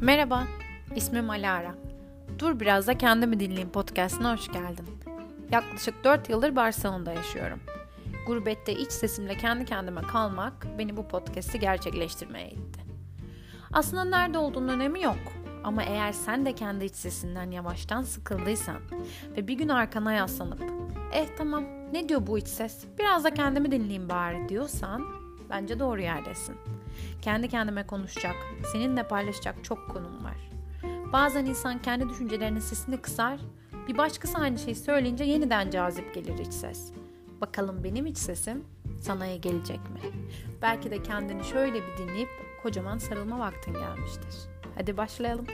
Merhaba, ismim Alara. Dur biraz da kendimi dinleyeyim podcastına hoş geldin. Yaklaşık 4 yıldır Barcelona'da yaşıyorum. Gurbette iç sesimle kendi kendime kalmak beni bu podcast'i gerçekleştirmeye itti. Aslında nerede olduğunun önemi yok. Ama eğer sen de kendi iç sesinden yavaştan sıkıldıysan ve bir gün arkana yaslanıp eh tamam ne diyor bu iç ses biraz da kendimi dinleyeyim bari diyorsan bence doğru yerdesin. Kendi kendime konuşacak, seninle paylaşacak çok konum var. Bazen insan kendi düşüncelerinin sesini kısar, bir başkası aynı şeyi söyleyince yeniden cazip gelir iç ses. Bakalım benim iç sesim sana iyi gelecek mi? Belki de kendini şöyle bir dinleyip kocaman sarılma vaktin gelmiştir. Hadi başlayalım.